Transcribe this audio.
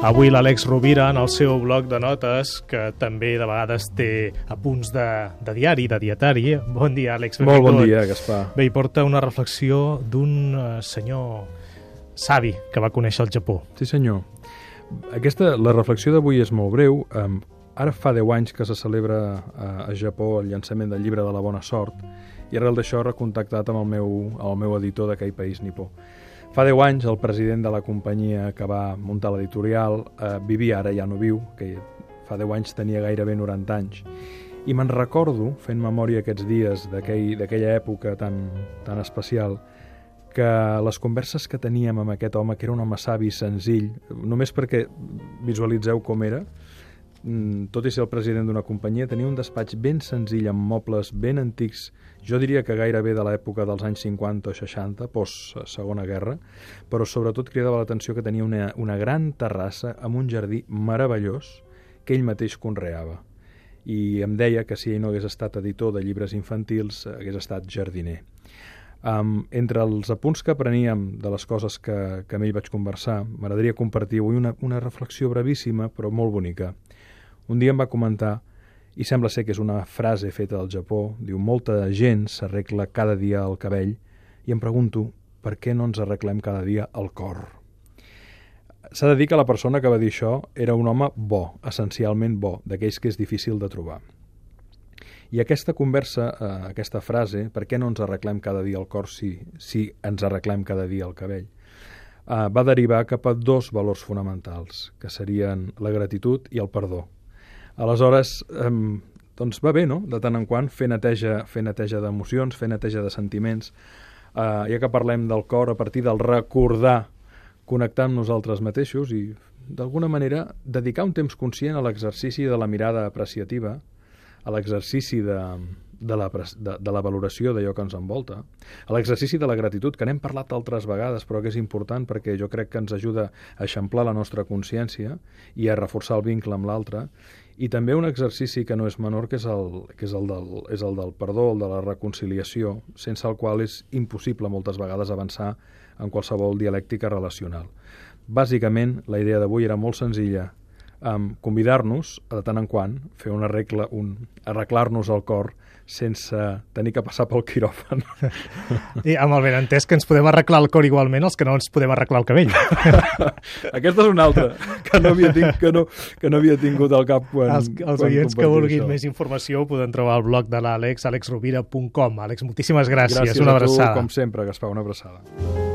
Avui l'Àlex Rovira, en el seu bloc de notes, que també de vegades té apunts de, de diari, de dietari. Bon dia, Àlex. Molt bon dia, Gaspar. Bé, hi porta una reflexió d'un uh, senyor savi que va conèixer el Japó. Sí, senyor. Aquesta, la reflexió d'avui és molt breu. Um, ara fa 10 anys que se celebra a, a Japó el llançament del llibre de la bona sort i arrel d'això he recontactat amb el meu, el meu editor d'aquell país nipó. Fa 10 anys el president de la companyia que va muntar l'editorial eh, vivia, ara ja no viu, que fa 10 anys tenia gairebé 90 anys. I me'n recordo, fent memòria aquests dies d'aquella aquell, època tan, tan especial, que les converses que teníem amb aquest home, que era un home savi, senzill, només perquè visualitzeu com era, tot i ser el president d'una companyia, tenia un despatx ben senzill amb mobles ben antics, jo diria que gairebé de l'època dels anys 50 o 60, post-segona guerra, però sobretot cridava l'atenció que tenia una, una gran terrassa amb un jardí meravellós que ell mateix conreava. I em deia que si ell no hagués estat editor de llibres infantils, hagués estat jardiner. Um, entre els apunts que preníem de les coses que, que amb ell vaig conversar, m'agradaria compartir avui una, una reflexió brevíssima però molt bonica. Un dia em va comentar, i sembla ser que és una frase feta del Japó, diu, molta gent s'arregla cada dia el cabell, i em pregunto, per què no ens arreglem cada dia el cor? S'ha de dir que la persona que va dir això era un home bo, essencialment bo, d'aquells que és difícil de trobar. I aquesta conversa, eh, aquesta frase, per què no ens arreglem cada dia el cor si, si ens arreglem cada dia el cabell, eh, va derivar cap a dos valors fonamentals, que serien la gratitud i el perdó. Aleshores, eh, doncs va bé, no?, de tant en quant, fer neteja, fer neteja d'emocions, fer neteja de sentiments, eh, ja que parlem del cor a partir del recordar, connectar amb nosaltres mateixos i, d'alguna manera, dedicar un temps conscient a l'exercici de la mirada apreciativa, a l'exercici de, de la, de, de la valoració d'allò que ens envolta, a l'exercici de la gratitud, que n'hem parlat altres vegades, però que és important perquè jo crec que ens ajuda a eixamplar la nostra consciència i a reforçar el vincle amb l'altre, i també un exercici que no és menor, que és el, que és el, del, és el del perdó, el de la reconciliació, sense el qual és impossible moltes vegades avançar en qualsevol dialèctica relacional. Bàsicament, la idea d'avui era molt senzilla, um, convidar-nos, de tant en quant, fer una regla, un, arreglar-nos el cor sense tenir que passar pel quiròfan. I amb el benentès que ens podem arreglar el cor igualment els que no ens podem arreglar el cabell. Aquesta és una altra, que no havia, tinc, que no, que no havia tingut al cap quan Els, els oients que vulguin això. més informació poden trobar al blog de l'Àlex, alexrovira.com. Àlex, moltíssimes gràcies. Gràcies una a tu, abraçada. com sempre, Gaspar, una abraçada.